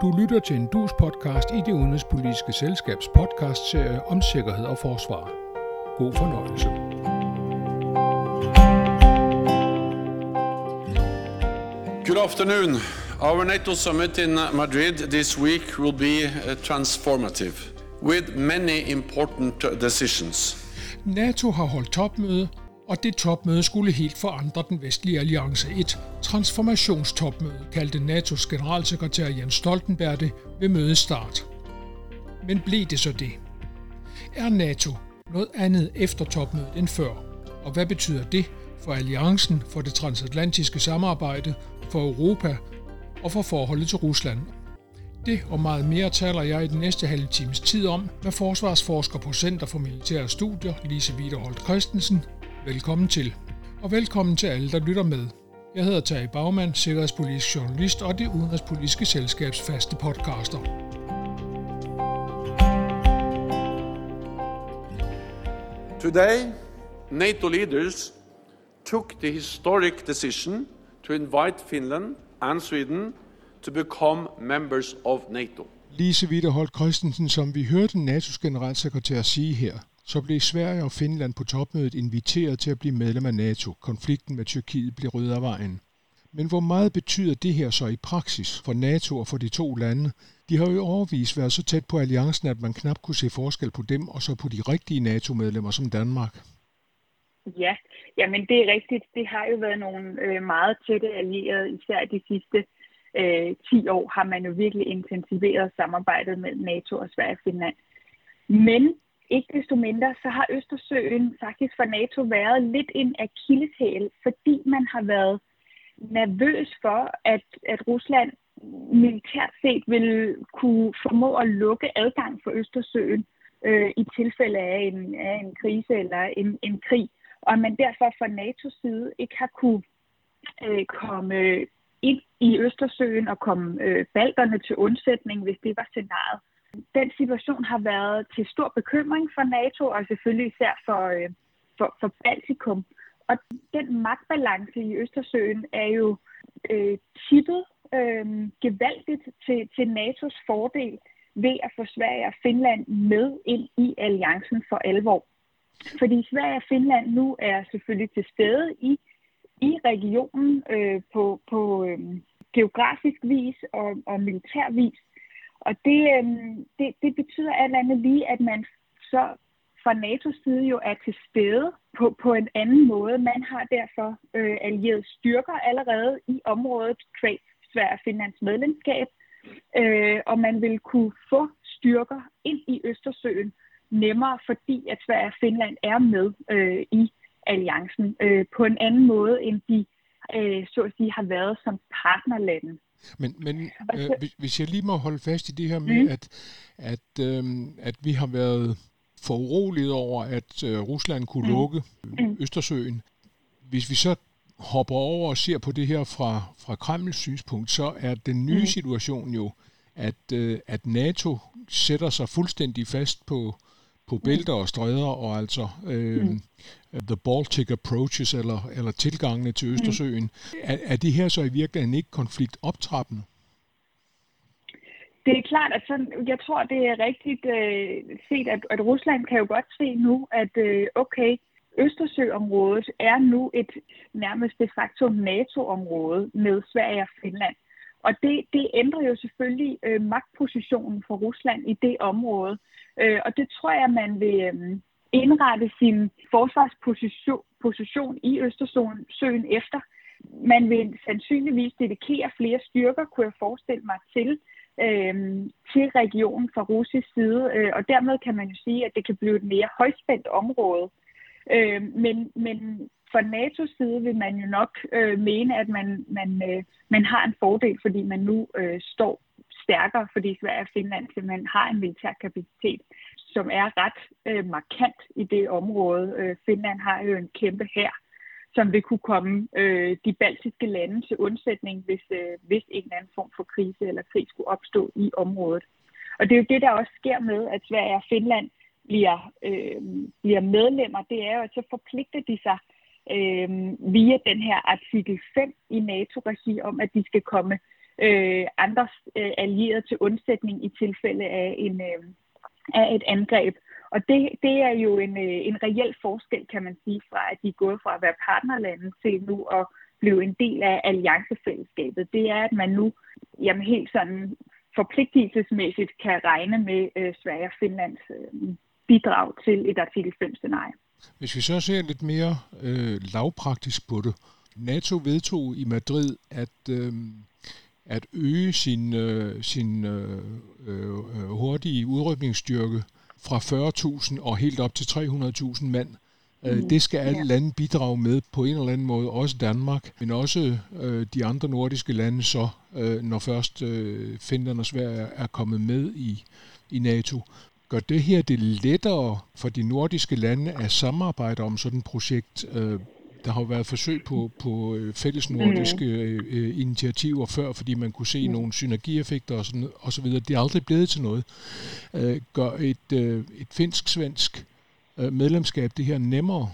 Du lytter til en dus podcast i det udenrigspolitiske selskabs podcastserie om sikkerhed og forsvar. God fornøjelse. Good afternoon. Our NATO summit in Madrid this week will be uh, transformative with many important decisions. NATO har holdt topmøde, og det topmøde skulle helt forandre den vestlige alliance. Et transformationstopmøde kaldte NATO's generalsekretær Jens Stoltenberg det ved mødets start. Men blev det så det? Er NATO noget andet efter topmødet end før? Og hvad betyder det for alliancen, for det transatlantiske samarbejde, for Europa og for forholdet til Rusland? Det og meget mere taler jeg i den næste halve times tid om med forsvarsforsker på Center for Militære Studier, Lise Wiederholt Christensen, Velkommen til. Og velkommen til alle, der lytter med. Jeg hedder Tage Bagman, sikkerhedspolitisk journalist og det udenrigspolitiske selskabs faste podcaster. Today, NATO leaders took the historic decision to invite Finland and Sweden to become members of NATO. Lise Wiederholt Christensen, som vi hørte NATO's generalsekretær sige her, så blev Sverige og Finland på topmødet inviteret til at blive medlem af NATO. Konflikten med Tyrkiet blev ryddet af vejen. Men hvor meget betyder det her så i praksis for NATO og for de to lande? De har jo overvist været så tæt på alliancen, at man knap kunne se forskel på dem og så på de rigtige NATO-medlemmer som Danmark. Ja, jamen det er rigtigt. Det har jo været nogle øh, meget tætte allierede, især de sidste øh, 10 år har man jo virkelig intensiveret samarbejdet mellem NATO og Sverige og Finland. Men ikke desto mindre, så har Østersøen faktisk for NATO været lidt en akilleshæl, fordi man har været nervøs for, at, at Rusland militært set vil kunne formå at lukke adgang for Østersøen øh, i tilfælde af en, af en krise eller en, en krig, og at man derfor fra NATO's side ikke har kunne øh, komme ind i Østersøen og komme øh, balterne til undsætning, hvis det var scenariet. Den situation har været til stor bekymring for NATO, og selvfølgelig især for, øh, for, for Baltikum. Og den magtbalance i Østersøen er jo øh, tippet øh, gevaldigt til, til NATO's fordel ved at få Sverige og Finland med ind i alliancen for alvor. Fordi Sverige og Finland nu er selvfølgelig til stede i, i regionen øh, på, på øh, geografisk vis og, og militær vis, og det, øh, det, det betyder alt andet lige, at man så fra NATO's side jo er til stede på, på en anden måde. Man har derfor øh, allieret styrker allerede i området kvæg Sverige og Finlands medlemskab, øh, og man vil kunne få styrker ind i Østersøen nemmere, fordi at Sverige og Finland er med øh, i alliancen øh, på en anden måde, end de øh, så at sige har været som partnerlande. Men, men øh, hvis jeg lige må holde fast i det her med, mm. at, at, øh, at vi har været for urolige over, at øh, Rusland kunne mm. lukke mm. Østersøen. Hvis vi så hopper over og ser på det her fra, fra Kremls synspunkt, så er den nye mm. situation jo, at, øh, at NATO sætter sig fuldstændig fast på, på bælter og stræder, og altså øh, mm. the Baltic approaches, eller, eller tilgangene til. Østersøen. Mm. Er, er det her så i virkeligheden ikke konfliktoptrappende? Det er klart, at sådan, jeg tror, det er rigtigt øh, set, at, at Rusland kan jo godt se nu, at øh, okay, Østersøområdet er nu et nærmest de facto NATO-område med Sverige og Finland. Og det, det ændrer jo selvfølgelig øh, magtpositionen for Rusland i det område. Øh, og det tror jeg, man vil øh, indrette sin forsvarsposition position i Østersøen efter. Man vil sandsynligvis dedikere flere styrker, kunne jeg forestille mig, til, øh, til regionen fra russisk side. Øh, og dermed kan man jo sige, at det kan blive et mere højspændt område. Øh, men, men fra NATO's side vil man jo nok øh, mene, at man, man, øh, man har en fordel, fordi man nu øh, står stærkere, fordi Sverige og Finland simpelthen har en militær kapacitet, som er ret øh, markant i det område. Øh, Finland har jo en kæmpe hær, som vil kunne komme øh, de baltiske lande til undsætning, hvis, øh, hvis en eller anden form for krise eller krig skulle opstå i området. Og det er jo det, der også sker med, at Sverige og Finland bliver, øh, bliver medlemmer. Det er jo, at så forpligter de sig øh, via den her artikel 5 i NATO-regi om, at de skal komme øh, andres øh, allierede til undsætning i tilfælde af, en, øh, af et angreb. Og det, det er jo en, øh, en reel forskel, kan man sige, fra at de er gået fra at være partnerlande til nu at blive en del af alliancefællesskabet. Det er, at man nu jamen, helt sådan forpligtelsesmæssigt kan regne med øh, Sverige og Finlands øh, bidrag til et artikel 5-scenarie. Hvis vi så ser lidt mere øh, lavpraktisk på det. NATO vedtog i Madrid at, øh, at øge sin, øh, sin øh, øh, hurtige udrykningsstyrke fra 40.000 og helt op til 300.000 mand. Mm. Det skal alle ja. lande bidrage med på en eller anden måde, også Danmark, men også øh, de andre nordiske lande så, øh, når først øh, Finland og Sverige er kommet med i, i NATO. Gør det her det lettere for de nordiske lande at samarbejde om sådan et projekt? Øh, der har jo været forsøg på, på øh, fælles nordiske mm. øh, initiativer før, fordi man kunne se mm. nogle synergieffekter og, sådan, og så videre. Det er aldrig blevet til noget. Øh, gør et, øh, et finsk-svensk øh, medlemskab det her nemmere?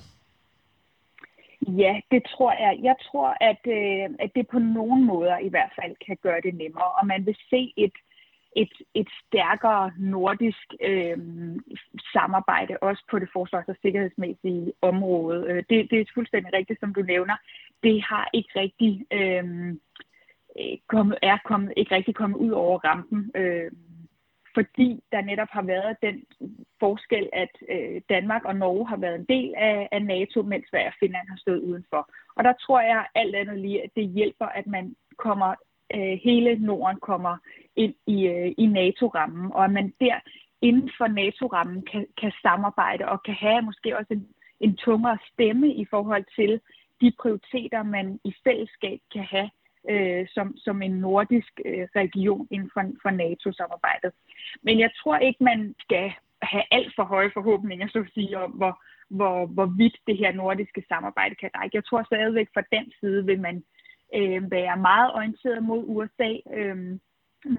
Ja, det tror jeg. Jeg tror, at, øh, at det på nogle måder i hvert fald kan gøre det nemmere, og man vil se et, et, et stærkere nordisk øh, samarbejde, også på det forsvars- og sikkerhedsmæssige område. Øh, det, det er fuldstændig rigtigt, som du nævner. Det har ikke rigtig øh, øh kommet, er kommet, ikke rigtig kommet ud over rampen. Øh, fordi der netop har været den forskel, at øh, Danmark og Norge har været en del af, af NATO, mens Sverige og Finland har stået udenfor. Og der tror jeg alt andet lige, at det hjælper, at man kommer, øh, hele Norden kommer ind i, øh, i NATO-rammen, og at man der inden for NATO-rammen kan, kan samarbejde og kan have måske også en, en tungere stemme i forhold til de prioriteter, man i fællesskab kan have øh, som, som en nordisk øh, region inden for, for NATO-samarbejdet. Men jeg tror ikke, man skal have alt for høje forhåbninger, så at sige, om hvor, hvor, hvor vidt det her nordiske samarbejde kan række. Jeg tror stadigvæk fra den side vil man øh, være meget orienteret mod USA, øh,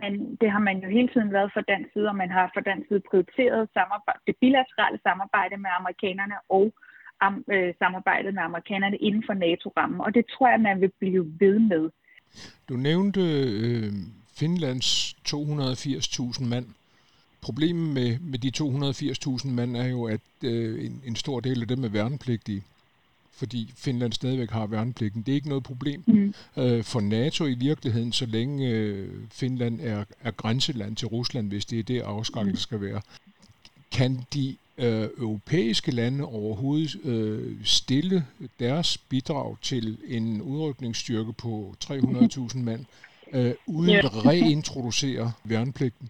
men det har man jo hele tiden været fra dansk side, og man har fra dansk side prioriteret samarbejde, det bilaterale samarbejde med amerikanerne og am, øh, samarbejdet med amerikanerne inden for NATO-rammen, og det tror jeg, man vil blive ved med. Du nævnte øh, Finlands 280.000 mand. Problemet med, med de 280.000 mand er jo, at øh, en, en stor del af dem er værnepligtige fordi Finland stadigvæk har værnepligten. Det er ikke noget problem mm. øh, for NATO i virkeligheden, så længe øh, Finland er, er grænseland til Rusland, hvis det er det afskrækkelse mm. skal være. Kan de øh, europæiske lande overhovedet øh, stille deres bidrag til en udrykningsstyrke på 300.000 mand, øh, uden at reintroducere værnepligten?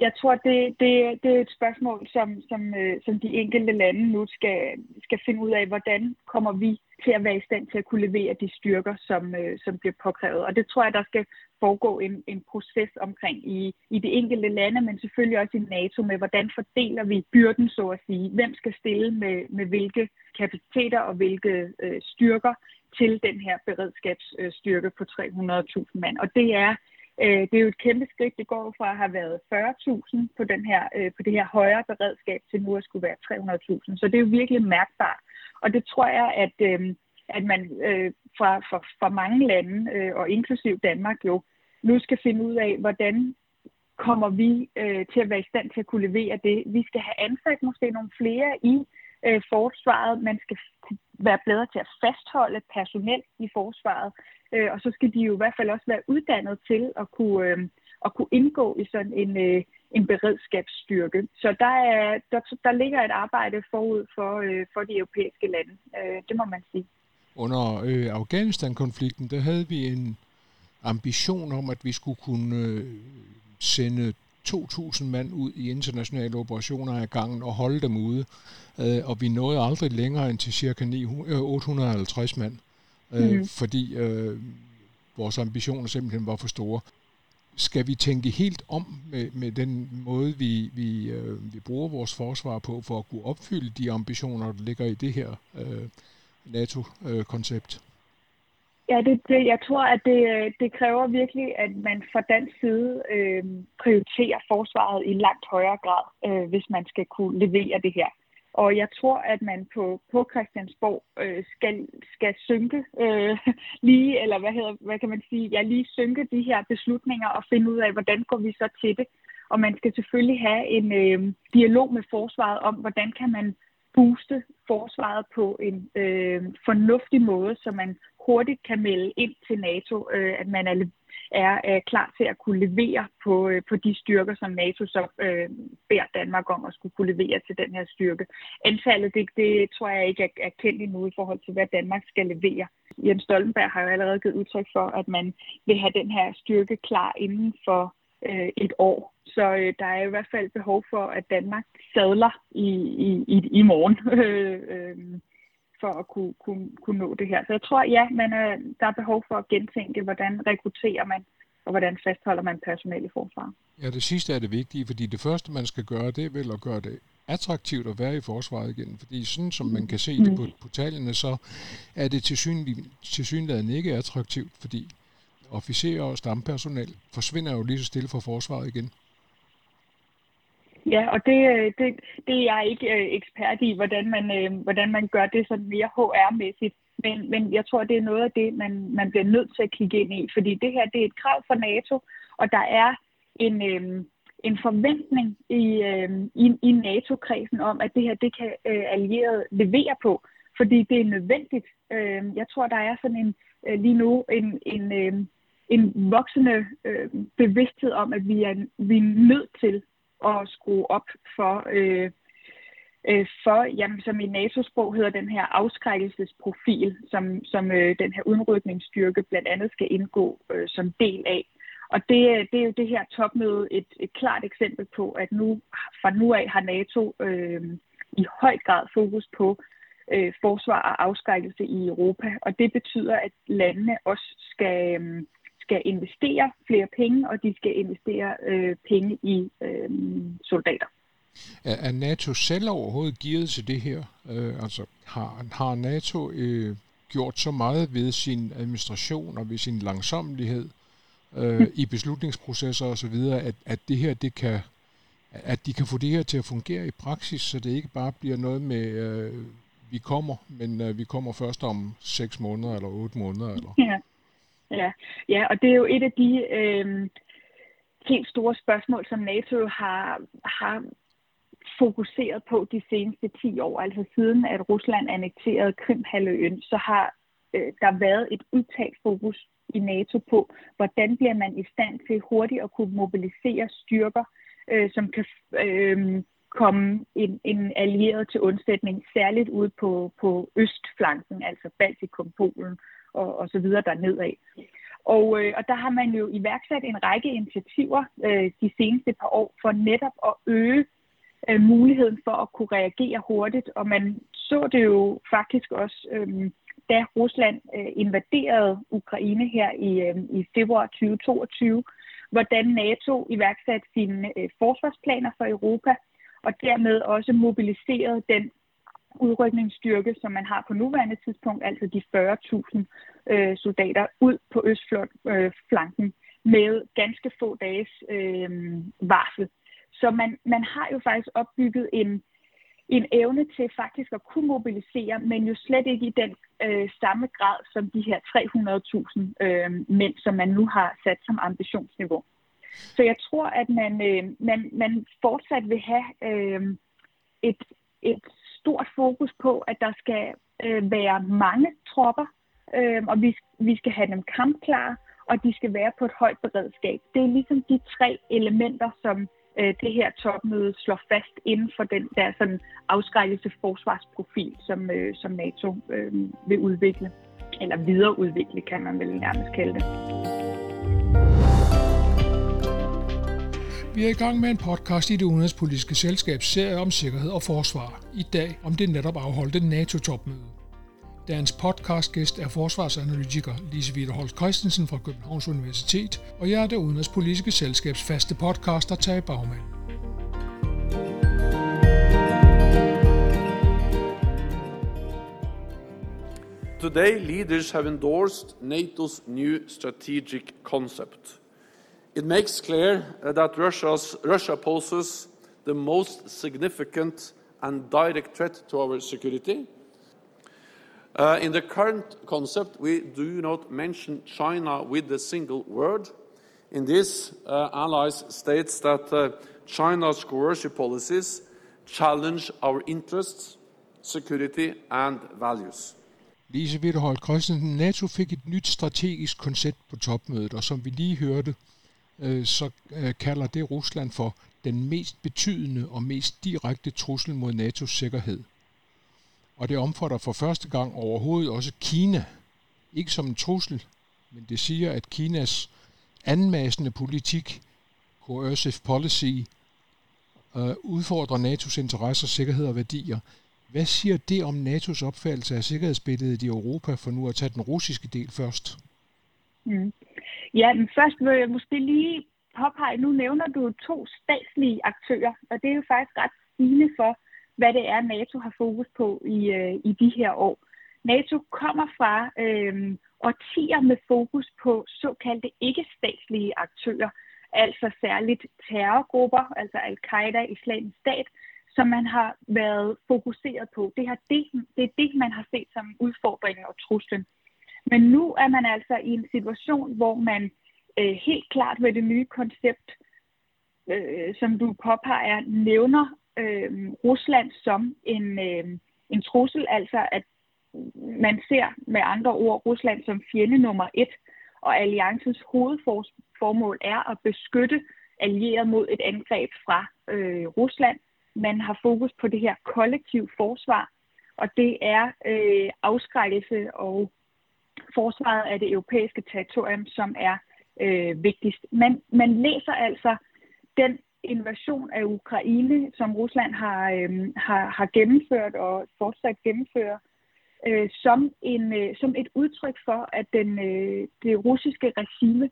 Jeg tror, det, det, det er et spørgsmål, som, som, øh, som de enkelte lande nu skal, skal finde ud af, hvordan kommer vi til at være i stand til at kunne levere de styrker, som, øh, som bliver påkrævet. Og det tror jeg, der skal foregå en, en proces omkring i, i de enkelte lande, men selvfølgelig også i NATO med, hvordan fordeler vi byrden, så at sige. Hvem skal stille med, med hvilke kapaciteter og hvilke øh, styrker til den her beredskabsstyrke på 300.000 mand. Og det er Øh, det er jo et kæmpe skridt. Det går fra at have været 40.000 på, den her, øh, på det her højere beredskab til nu at skulle være 300.000. Så det er jo virkelig mærkbart. Og det tror jeg, at, øh, at man øh, fra, fra, fra mange lande, øh, og inklusiv Danmark jo, nu skal finde ud af, hvordan kommer vi øh, til at være i stand til at kunne levere det. Vi skal have ansat måske nogle flere i øh, forsvaret. Man skal være bedre til at fastholde personel i forsvaret. Øh, og så skal de jo i hvert fald også være uddannet til at kunne, øh, at kunne indgå i sådan en, øh, en beredskabsstyrke. Så der, er, der, der ligger et arbejde forud for, øh, for de europæiske lande. Øh, det må man sige. Under øh, Afghanistan-konflikten, der havde vi en ambition om, at vi skulle kunne øh, sende 2.000 mand ud i internationale operationer af gangen og holde dem ude. Øh, og vi nåede aldrig længere end til cirka 900, 850 mand øh, mm. fordi øh, vores ambitioner simpelthen var for store. Skal vi tænke helt om med, med den måde, vi, vi, øh, vi bruger vores forsvar på, for at kunne opfylde de ambitioner, der ligger i det her øh, NATO-koncept? Ja, det, det, jeg tror, at det, øh, det kræver virkelig, at man fra dansk side øh, prioriterer forsvaret i langt højere grad, øh, hvis man skal kunne levere det her. Og jeg tror, at man på, på Christiansborg øh, skal, skal synke øh, lige, eller hvad, hedder, hvad kan man sige, ja, lige synke de her beslutninger og finde ud af, hvordan går vi så til det. Og man skal selvfølgelig have en øh, dialog med forsvaret om, hvordan kan man booste forsvaret på en øh, fornuftig måde, så man hurtigt kan melde ind til NATO, øh, at man er, er, er klar til at kunne levere på, øh, på de styrker, som NATO så øh, beder Danmark om at skulle kunne levere til den her styrke. Antallet, det, det tror jeg ikke er, er kendt endnu i forhold til, hvad Danmark skal levere. Jens Stoltenberg har jo allerede givet udtryk for, at man vil have den her styrke klar inden for øh, et år. Så øh, der er i hvert fald behov for, at Danmark sadler i, i, i, i morgen øh, øh, for at kunne, kunne, kunne nå det her. Så jeg tror, ja, man er, der er behov for at gentænke, hvordan rekrutterer man, og hvordan fastholder man personel i forsvaret. Ja, det sidste er det vigtige, fordi det første, man skal gøre, det er vel at gøre det attraktivt at være i forsvaret igen. Fordi sådan som man kan se det på, på tallene, så er det til synligheden ikke attraktivt, fordi officerer og stampersonel forsvinder jo lige så stille fra forsvaret igen. Ja, og det, øh, det, det er jeg ikke øh, ekspert i, hvordan man, øh, hvordan man gør det sådan mere HR-mæssigt. Men, men jeg tror, det er noget af det, man, man bliver nødt til at kigge ind i, fordi det her det er et krav for NATO, og der er en, øh, en forventning i, øh, i, i NATO-kredsen om, at det her det kan øh, allierede levere på, fordi det er nødvendigt. Øh, jeg tror, der er sådan en øh, lige nu en, en, øh, en voksende øh, bevidsthed om, at vi er, vi er nødt til at skrue op for, øh, øh, for jamen, som i NATO-sprog hedder den her afskrækkelsesprofil, som, som øh, den her udrykningsstyrke blandt andet skal indgå øh, som del af. Og det, øh, det er jo det her topmøde et, et klart eksempel på, at nu fra nu af har NATO øh, i høj grad fokus på øh, forsvar og afskrækkelse i Europa. Og det betyder, at landene også skal, øh, skal investere flere penge, og de skal investere øh, penge i øh, soldater. Er, er NATO selv overhovedet givet til det her? Øh, altså har, har NATO øh, gjort så meget ved sin administration og ved sin langsommelighed øh, i beslutningsprocesser osv., at, at det her det kan at de kan få det her til at fungere i praksis, så det ikke bare bliver noget med, øh, vi kommer, men øh, vi kommer først om seks måneder eller otte måneder. Eller? Ja. Ja, ja og det er jo et af de øh, helt store spørgsmål, som NATO har, har fokuseret på de seneste 10 år. Altså siden at Rusland annekterede Krimhalvøen, så har øh, der været et udtalt fokus i NATO på, hvordan bliver man i stand til hurtigt at kunne mobilisere styrker, øh, som kan øh, komme en, en allieret til undsætning, særligt ude på, på østflanken, altså Baltikum, Polen og, og så videre dernedad. Og, øh, og der har man jo iværksat en række initiativer øh, de seneste par år for netop at øge øh, muligheden for at kunne reagere hurtigt. Og man så det jo faktisk også, øh, da Rusland øh, invaderede Ukraine her i, øh, i februar 2022, hvordan NATO iværksatte sine øh, forsvarsplaner for Europa, og dermed også mobiliserede den udrykningsstyrke, som man har på nuværende tidspunkt, altså de 40.000 øh, soldater, ud på østflanken øh, med ganske få dages øh, varsel. Så man, man har jo faktisk opbygget en, en evne til faktisk at kunne mobilisere, men jo slet ikke i den øh, samme grad som de her 300.000 øh, mænd, som man nu har sat som ambitionsniveau. Så jeg tror, at man, øh, man, man fortsat vil have øh, et, et stort fokus på, at der skal øh, være mange tropper, øh, og vi, vi skal have dem kampklare, og de skal være på et højt beredskab. Det er ligesom de tre elementer, som øh, det her topmøde slår fast inden for den der sådan afskrækkelse forsvarsprofil, som, øh, som NATO øh, vil udvikle, eller videreudvikle, kan man vel nærmest kalde det. Vi er i gang med en podcast i det udenrigspolitiske selskabs serie om sikkerhed og forsvar. I dag om det netop afholdte NATO-topmøde. Dagens podcastgæst er forsvarsanalytiker Lise Wiederholt Christensen fra Københavns Universitet, og jeg er det udenrigspolitiske selskabs faste podcaster Tage Bagmand. Today, leaders have endorsed NATO's new strategic concept – It makes clear uh, that Russia poses the most significant and direct threat to our security. Uh, in the current concept, we do not mention China with a single word. In this, uh, allies states that China's coercive policies challenge our interests, security and values. Lise Witterholt Christensen, NATO fik et nyt strategisk koncept på topmødet, og som vi lige hørte, øh, så øh, kalder det Rusland for den mest betydende og mest direkte trussel mod NATO's sikkerhed. Og det omfatter for første gang overhovedet også Kina. Ikke som en trussel, men det siger, at Kinas anmassende politik, coercive policy, øh, udfordrer NATO's interesser, sikkerhed og værdier. Hvad siger det om NATO's opfattelse af sikkerhedsbilledet i Europa, for nu at tage den russiske del først? Mm. Ja, men først vil jeg måske lige påpege, nu nævner du to statslige aktører, og det er jo faktisk ret sigende for, hvad det er, NATO har fokus på i, øh, i de her år. NATO kommer fra øh, årtier med fokus på såkaldte ikke-statslige aktører, altså særligt terrorgrupper, altså al-Qaida, islamisk stat, som man har været fokuseret på. Det, her, det, det er det, man har set som udfordringen og truslen. Men nu er man altså i en situation, hvor man øh, helt klart ved det nye koncept, øh, som du påpeger, nævner øh, Rusland som en, øh, en trussel, altså at man ser med andre ord Rusland som fjende nummer et, og alliancens hovedformål er at beskytte allieret mod et angreb fra øh, Rusland. Man har fokus på det her kollektiv forsvar, og det er øh, afskrækkelse og forsvaret af det europæiske territorium, som er øh, vigtigst. Man, man læser altså den invasion af Ukraine, som Rusland har, øh, har, har gennemført og fortsat gennemfører, øh, som, en, øh, som et udtryk for, at den, øh, det russiske regime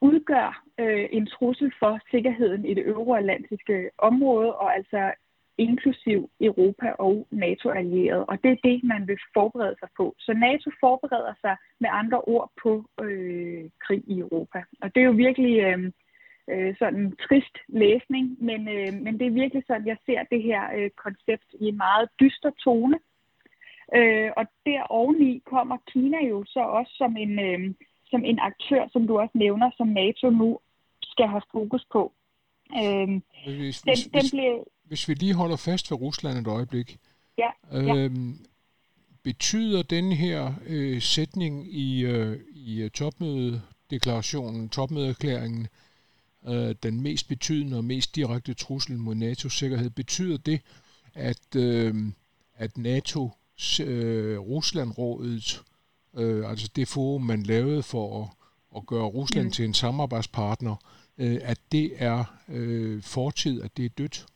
udgør øh, en trussel for sikkerheden i det euroatlantiske område, og altså inklusiv Europa og NATO-allierede. Og det er det, man vil forberede sig på. Så NATO forbereder sig med andre ord på øh, krig i Europa. Og det er jo virkelig øh, øh, sådan en trist læsning, men, øh, men det er virkelig sådan, jeg ser det her øh, koncept i en meget dyster tone. Øh, og der oveni kommer Kina jo så også som en, øh, som en aktør, som du også nævner, som NATO nu skal have fokus på. Øh, hvis, den, hvis, den bliver... hvis vi lige holder fast ved Rusland et øjeblik, ja, ja. Øh, betyder den her øh, sætning i, øh, i øh, topmødedeklarationen, topmødeerklæringen, øh, den mest betydende og mest direkte trussel mod NATO's sikkerhed, betyder det, at, øh, at NATO øh, Ruslandrådet, øh, altså det forum, man lavede for at, at gøre Rusland mm. til en samarbejdspartner, øh, at det er øh, fortid, at det er dødt?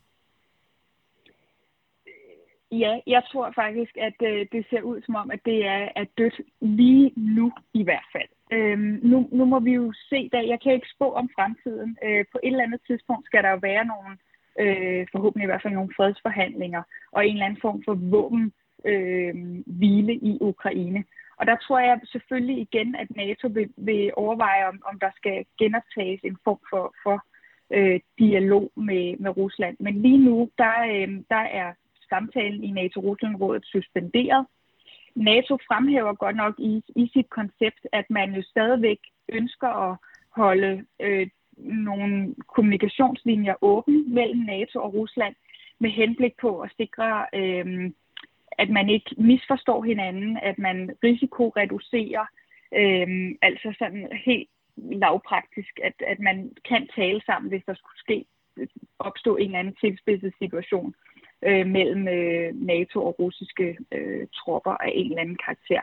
Ja, jeg tror faktisk, at øh, det ser ud som om, at det er, er dødt lige nu i hvert fald. Øhm, nu, nu må vi jo se da. Jeg kan ikke spå om fremtiden. Øh, på et eller andet tidspunkt skal der jo være nogle, øh, forhåbentlig i hvert fald nogle fredsforhandlinger, og en eller anden form for våben øh, hvile i Ukraine. Og der tror jeg selvfølgelig igen, at NATO vil, vil overveje, om, om der skal genoptages en form for, for øh, dialog med, med Rusland. Men lige nu, der, øh, der er samtalen i NATO-Rusland-rådet suspenderet. NATO fremhæver godt nok i, i sit koncept, at man jo stadigvæk ønsker at holde øh, nogle kommunikationslinjer åbne mellem NATO og Rusland med henblik på at sikre øh, at man ikke misforstår hinanden, at man risikoreducerer, øh, altså sådan helt lavpraktisk, at, at man kan tale sammen, hvis der skulle ske opstå en eller anden tilspidset situation øh, mellem øh, NATO og russiske øh, tropper af en eller anden karakter.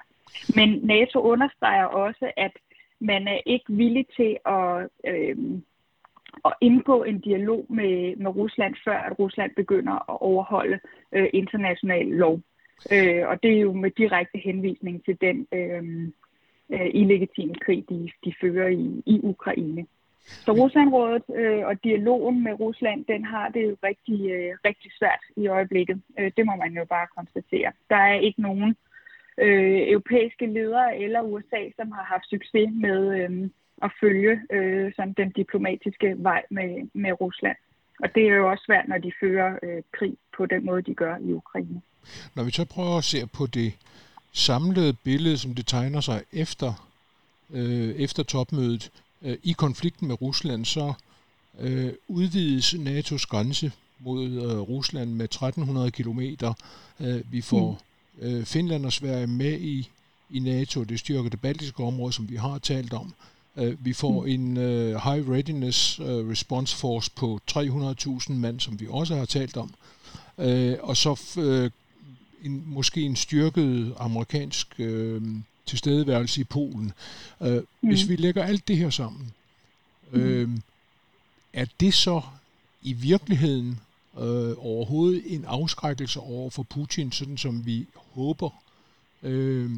Men NATO understreger også, at man er ikke villig til at, øh, at indgå en dialog med, med Rusland, før at Rusland begynder at overholde øh, international lov. Øh, og det er jo med direkte henvisning til den øh, øh, illegitime krig, de, de fører i, i Ukraine. Så Ruslandrådet øh, og dialogen med Rusland, den har det jo rigtig, øh, rigtig svært i øjeblikket. Øh, det må man jo bare konstatere. Der er ikke nogen øh, europæiske ledere eller USA, som har haft succes med øh, at følge øh, sådan den diplomatiske vej med, med Rusland. Og det er jo også svært, når de fører øh, krig på den måde, de gør i Ukraine. Når vi så prøver at se på det samlede billede, som det tegner sig efter, øh, efter topmødet øh, i konflikten med Rusland, så øh, udvides NATO's grænse mod øh, Rusland med 1300 kilometer. Øh, vi får mm. øh, Finland og Sverige med i, i NATO, det styrker det baltiske område, som vi har talt om. Øh, vi får mm. en uh, High Readiness uh, Response Force på 300.000 mand, som vi også har talt om. Uh, og så uh, en, måske en styrket amerikansk uh, tilstedeværelse i Polen. Uh, mm. Hvis vi lægger alt det her sammen, mm. uh, er det så i virkeligheden uh, overhovedet en afskrækkelse over for Putin, sådan som vi håber? Uh,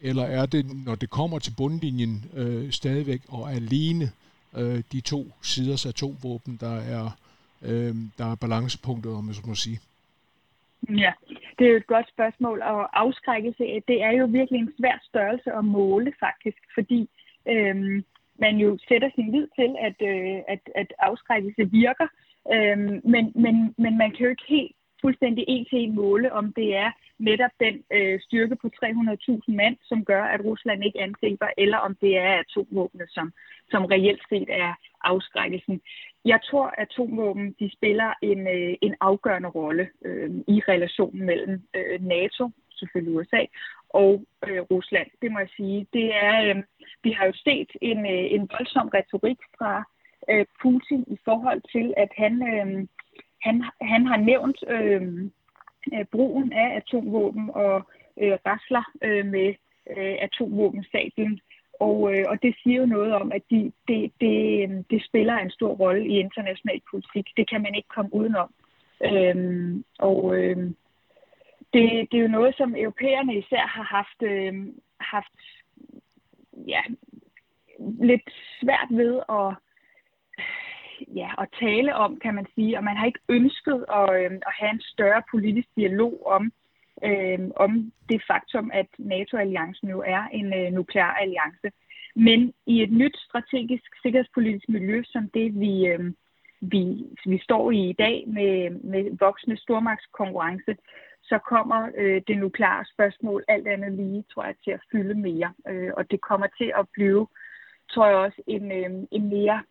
eller er det, når det kommer til bundlinjen, øh, stadigvæk og alene øh, de to siders atomvåben, der er, øh, der er balancepunktet, om jeg så må sige? Ja, det er jo et godt spørgsmål, og afskrækkelse, det er jo virkelig en svær størrelse at måle faktisk, fordi øhm, man jo sætter sin lid til, at, øh, at, at afskrækkelse virker, øhm, men, men, men man kan jo ikke helt fuldstændig en til en måle, om det er netop den øh, styrke på 300.000 mand, som gør, at Rusland ikke angriber, eller om det er atomvåbne, som, som reelt set er afskrækkelsen. Jeg tror, at atomvåben de spiller en, øh, en afgørende rolle øh, i relationen mellem øh, NATO, selvfølgelig USA, og øh, Rusland. Det må jeg sige. Det er, øh, vi har jo set en, øh, en voldsom retorik fra øh, Putin i forhold til, at han, øh, han, han har nævnt øh, øh, brugen af atomvåben og øh, rasler øh, med øh, atomvåbensablen. Og, øh, og det siger jo noget om, at de, det, det, det spiller en stor rolle i international politik. Det kan man ikke komme udenom. Øhm, og øh, det, det er jo noget, som europæerne især har haft, øh, haft ja, lidt svært ved at ja, at tale om, kan man sige, og man har ikke ønsket at, øh, at have en større politisk dialog om, øh, om det faktum, at NATO-alliancen jo er en øh, nuklear alliance. Men i et nyt strategisk sikkerhedspolitisk miljø, som det vi, øh, vi, vi står i i dag med, med voksende stormagtskonkurrence, så kommer øh, det nukleare spørgsmål alt andet lige, tror jeg, til at fylde mere. Øh, og det kommer til at blive, tror jeg også, en, øh, en mere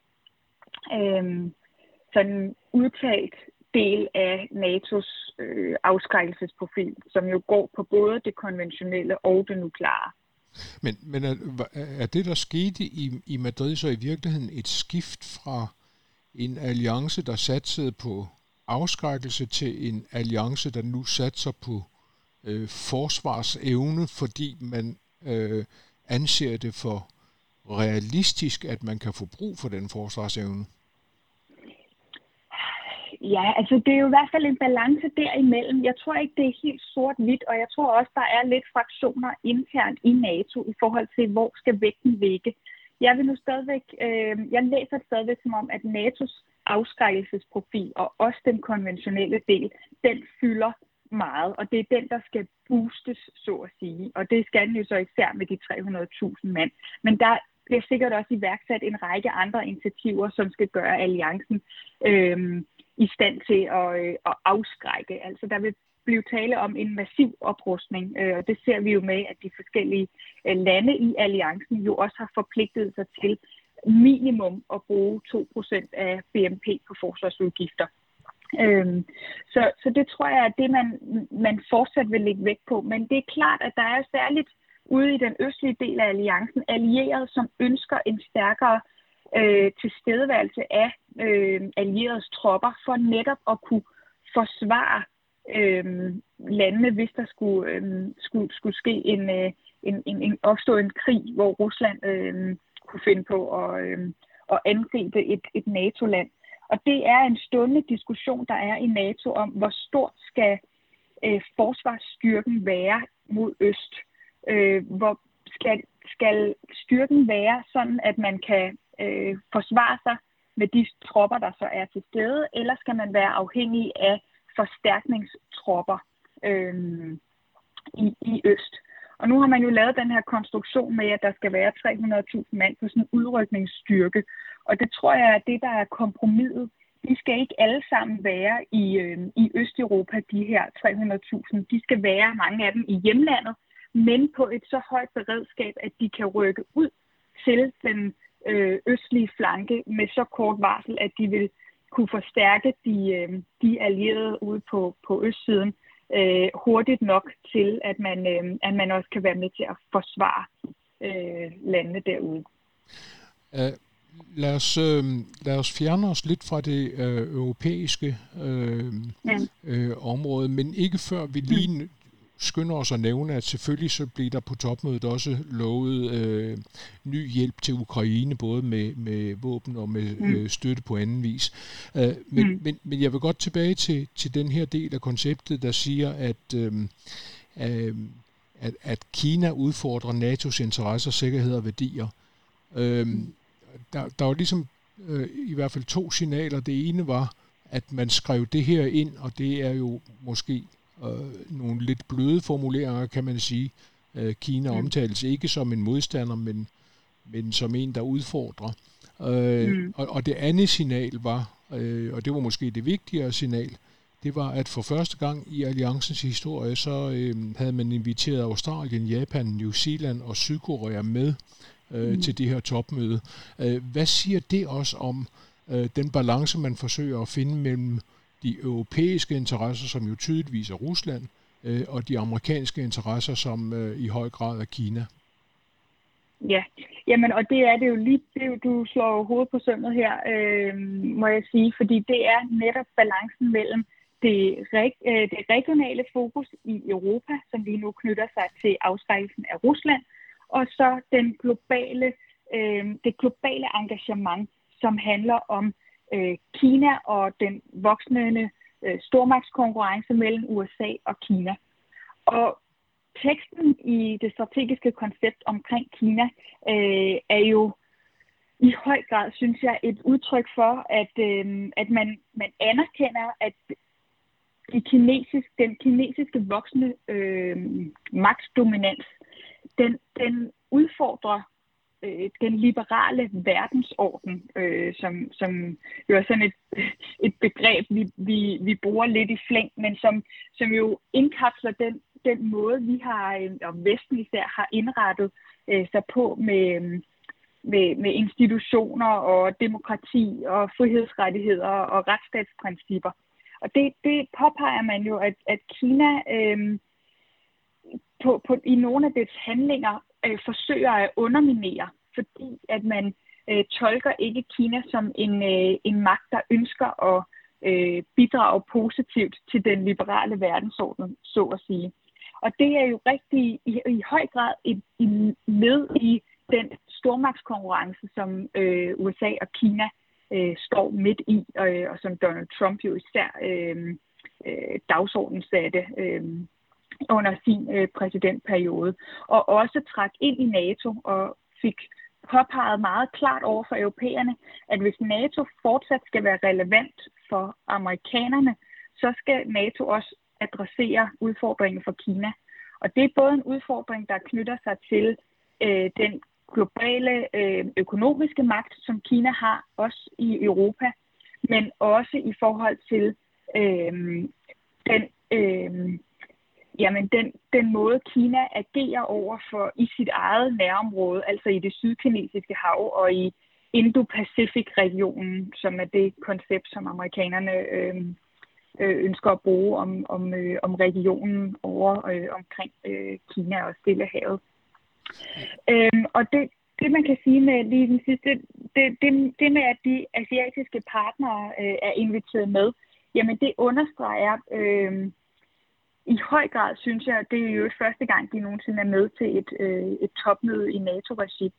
øh, sådan udtalt del af NATO's øh, afskrækkelsesprofil, som jo går på både det konventionelle og det nukleare. Men, men er, er det, der skete i, i Madrid, så i virkeligheden et skift fra en alliance, der satsede på afskrækkelse, til en alliance, der nu satser på øh, forsvarsevne, fordi man øh, anser det for realistisk, at man kan få brug for den forsvarsevne? Ja, altså det er jo i hvert fald en balance derimellem. Jeg tror ikke, det er helt sort-hvidt, og jeg tror også, der er lidt fraktioner internt i NATO i forhold til, hvor skal vægten ligge. Jeg vil nu stadigvæk, øh, jeg læser det stadigvæk som om, at NATO's afskrækkelsesprofil og også den konventionelle del, den fylder meget, og det er den, der skal boostes, så at sige. Og det skal den jo så især med de 300.000 mand. Men der bliver sikkert også iværksat en række andre initiativer, som skal gøre alliancen øh, i stand til at, øh, at afskrække. Altså der vil blive tale om en massiv oprustning, øh, og det ser vi jo med, at de forskellige øh, lande i alliancen jo også har forpligtet sig til minimum at bruge 2% af BNP på forsvarsudgifter. Øhm, så, så det tror jeg er det, man, man fortsat vil lægge vægt på. Men det er klart, at der er særligt ude i den østlige del af alliancen allierede, som ønsker en stærkere øh, tilstedeværelse af øh, allieredes tropper for netop at kunne forsvare øh, landene, hvis der skulle, øh, skulle, skulle ske en, øh, en, en, en opstå en krig, hvor Rusland øh, kunne finde på at, øh, at angribe et, et NATO-land. Og det er en stående diskussion, der er i NATO om, hvor stort skal øh, forsvarsstyrken være mod øst. Øh, hvor skal, skal styrken være sådan, at man kan øh, forsvare sig med de tropper, der så er til stede, eller skal man være afhængig af forstærkningstropper øh, i, i øst. Og nu har man jo lavet den her konstruktion med, at der skal være 300.000 mand på sådan en udrykningsstyrke. Og det tror jeg er det, der er kompromiset. de skal ikke alle sammen være i, øh, i Østeuropa, de her 300.000. De skal være, mange af dem, i hjemlandet, men på et så højt beredskab, at de kan rykke ud til den øh, østlige flanke med så kort varsel, at de vil kunne forstærke de, øh, de allierede ude på, på østsiden øh, hurtigt nok til, at man, øh, at man også kan være med til at forsvare øh, landene derude. Uh, lad, os, øh, lad os fjerne os lidt fra det øh, europæiske øh, ja. øh, område, men ikke før vi lige mm skynder os at nævne, at selvfølgelig så bliver der på topmødet også lovet øh, ny hjælp til Ukraine, både med, med våben og med mm. øh, støtte på anden vis. Øh, men, mm. men, men jeg vil godt tilbage til, til den her del af konceptet, der siger, at, øh, øh, at, at Kina udfordrer NATO's interesser, sikkerhed og værdier. Øh, der, der var ligesom øh, i hvert fald to signaler. Det ene var, at man skrev det her ind, og det er jo måske øh, nogle lidt bløde formuleringer, kan man sige. Øh, Kina mm. omtales ikke som en modstander, men, men som en, der udfordrer. Øh, mm. og, og det andet signal var, øh, og det var måske det vigtigere signal, det var, at for første gang i alliancens historie, så øh, havde man inviteret Australien, Japan, New Zealand og Sydkorea med øh, mm. til det her topmøde. Øh, hvad siger det også om øh, den balance, man forsøger at finde mellem de europæiske interesser, som jo tydeligvis er Rusland, øh, og de amerikanske interesser, som øh, i høj grad er Kina. Ja, jamen og det er det jo lige, det, du slår hovedet på sømmet her, øh, må jeg sige, fordi det er netop balancen mellem det, øh, det regionale fokus i Europa, som lige nu knytter sig til afskrækkelsen af Rusland, og så den globale, øh, det globale engagement, som handler om øh, Kina og den voksende øh, stormagtskonkurrence mellem USA og Kina. Og teksten i det strategiske koncept omkring Kina øh, er jo i høj grad, synes jeg, et udtryk for, at, øh, at man, man anerkender, at de kinesisk, den kinesiske voksne øh, magtdominans, den, den udfordrer øh, den liberale verdensorden, øh, som, som jo er sådan et, et begreb, vi, vi, vi bruger lidt i flæng, men som, som jo indkapsler den, den måde, vi har, øh, og Vesten især, har indrettet øh, sig på med, med, med institutioner og demokrati og frihedsrettigheder og retsstatsprincipper. Og det, det påpeger man jo, at, at Kina øh, på, på, i nogle af dets handlinger øh, forsøger at underminere, fordi at man øh, tolker ikke Kina som en, øh, en magt, der ønsker at øh, bidrage positivt til den liberale verdensorden, så at sige. Og det er jo rigtig i, i høj grad et, et led i den stormagtskonkurrence, som øh, USA og Kina øh, står midt i, og, og som Donald Trump jo især øh, øh, dagsordenen satte øh, under sin øh, præsidentperiode, og også trak ind i NATO og fik påpeget meget klart over for europæerne, at hvis NATO fortsat skal være relevant for amerikanerne, så skal NATO også adressere udfordringen for Kina. Og det er både en udfordring, der knytter sig til øh, den globale øh, økonomiske magt, som Kina har, også i Europa, men også i forhold til øh, den øh, jamen den, den måde Kina agerer over for i sit eget nærområde, altså i det sydkinesiske hav og i Indo-Pacific-regionen, som er det koncept, som amerikanerne øhm, øh, ønsker at bruge om, om, øh, om regionen over øh, omkring øh, Kina og Stillehavet. Øhm, og det, det, man kan sige med lige den sidste, det, det, det med, at de asiatiske partnere øh, er inviteret med, jamen det understreger øh, i høj grad synes jeg, at det er jo første gang, de nogensinde er med til et, øh, et topmøde i NATO-regi,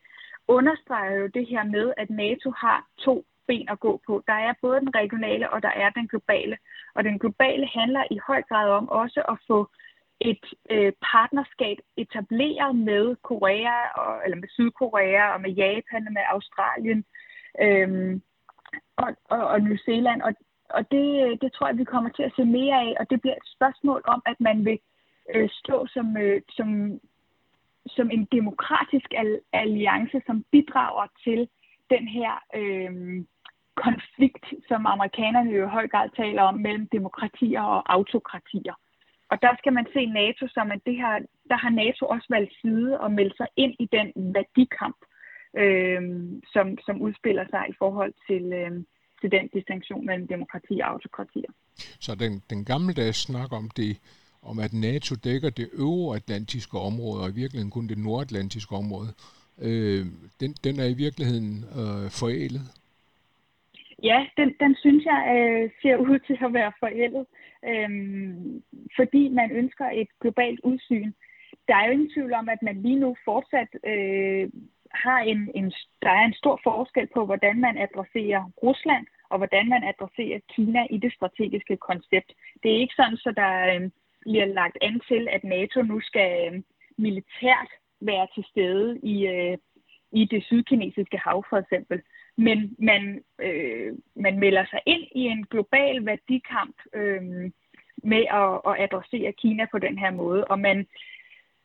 understreger jo det her med, at NATO har to ben at gå på. Der er både den regionale, og der er den globale. Og den globale handler i høj grad om også at få et øh, partnerskab etableret med Korea, og, eller med Sydkorea, og med Japan, og med Australien, øh, og, og, og New Zealand. Og, og det, øh, det tror jeg, vi kommer til at se mere af, og det bliver et spørgsmål om, at man vil øh, stå som, øh, som, som en demokratisk alliance, som bidrager til den her, øh, konflikt, som amerikanerne jo i høj grad taler om, mellem demokratier og autokratier. Og der skal man se NATO som, at det her, der har NATO også valgt side og meldt sig ind i den værdikamp, øh, som, som udspiller sig i forhold til, øh, til den distinktion mellem demokrati og autokratier. Så den, den gammeldags snak om det, om at NATO dækker det øvre atlantiske område, og i virkeligheden kun det nordatlantiske område, øh, den, den er i virkeligheden øh, forældet? Ja, den, den synes jeg øh, ser ud til at være forældet, øh, fordi man ønsker et globalt udsyn. Der er jo ingen tvivl om, at man lige nu fortsat øh, har en, en, der er en stor forskel på, hvordan man adresserer Rusland og hvordan man adresserer Kina i det strategiske koncept. Det er ikke sådan, så der øh, bliver lagt an til, at NATO nu skal øh, militært være til stede i, øh, i det sydkinesiske hav for eksempel. Men man, øh, man melder sig ind i en global værdikamp øh, med at, at adressere Kina på den her måde. Og man,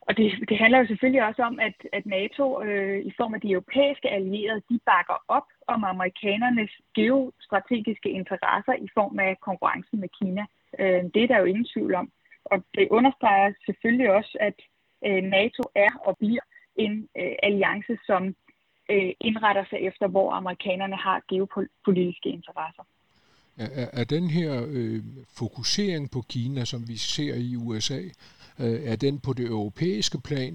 og det, det handler jo selvfølgelig også om, at, at NATO øh, i form af de europæiske allierede, de bakker op om amerikanernes geostrategiske interesser i form af konkurrencen med Kina. Øh, det er der jo ingen tvivl om. Og det understreger selvfølgelig også, at øh, NATO er og bliver en øh, alliance, som øh, indretter sig efter, hvor amerikanerne har geopolitiske interesser. Er, er den her øh, fokusering på Kina, som vi ser i USA, øh, er den på det europæiske plan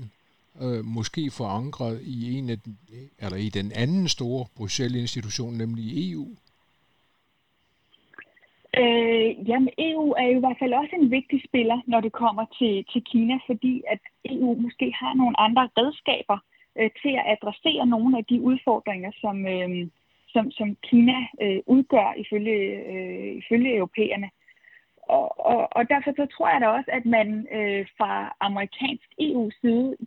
øh, måske forankret i en af den, eller i den anden store Bruxelles-institution, nemlig EU? Øh, jamen, EU er jo i hvert fald også en vigtig spiller, når det kommer til, til Kina, fordi at EU måske har nogle andre redskaber øh, til at adressere nogle af de udfordringer, som, øh, som, som Kina øh, udgør ifølge, øh, ifølge europæerne. Og, og, og derfor så tror jeg da også, at man øh, fra amerikansk EU-side,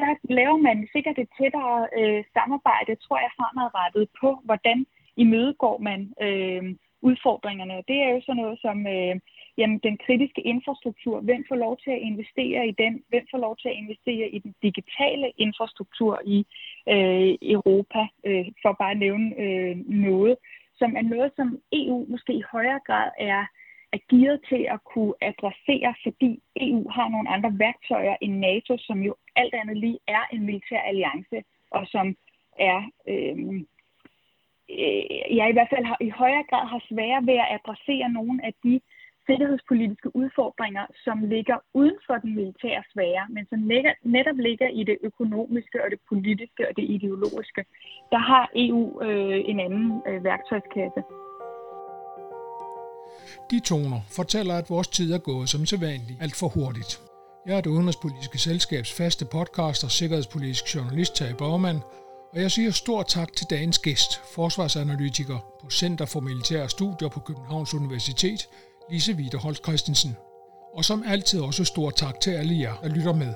der laver man sikkert et tættere øh, samarbejde, tror jeg, fremadrettet på, hvordan imødegår man øh, udfordringerne. Det er jo sådan noget som øh, jamen, den kritiske infrastruktur. Hvem får lov til at investere i den? Hvem får lov til at investere i den digitale infrastruktur i øh, Europa? Øh, for bare at nævne øh, noget, som er noget, som EU måske i højere grad er er gearet til at kunne adressere, fordi EU har nogle andre værktøjer end NATO, som jo alt andet lige er en militær alliance, og som er, øh, øh, jeg i hvert fald har, i højere grad har svære ved at adressere nogle af de sikkerhedspolitiske udfordringer, som ligger uden for den militære sfære, men som netop ligger i det økonomiske og det politiske og det ideologiske. Der har EU øh, en anden øh, værktøjskasse. De toner fortæller, at vores tid er gået som sædvanligt alt for hurtigt. Jeg er det udenrigspolitiske selskabs faste podcaster, sikkerhedspolitisk journalist Tage Borgmann, og jeg siger stor tak til dagens gæst, forsvarsanalytiker på Center for Militære Studier på Københavns Universitet, Lise Wiederholt Christensen. Og som altid også stor tak til alle jer, der lytter med.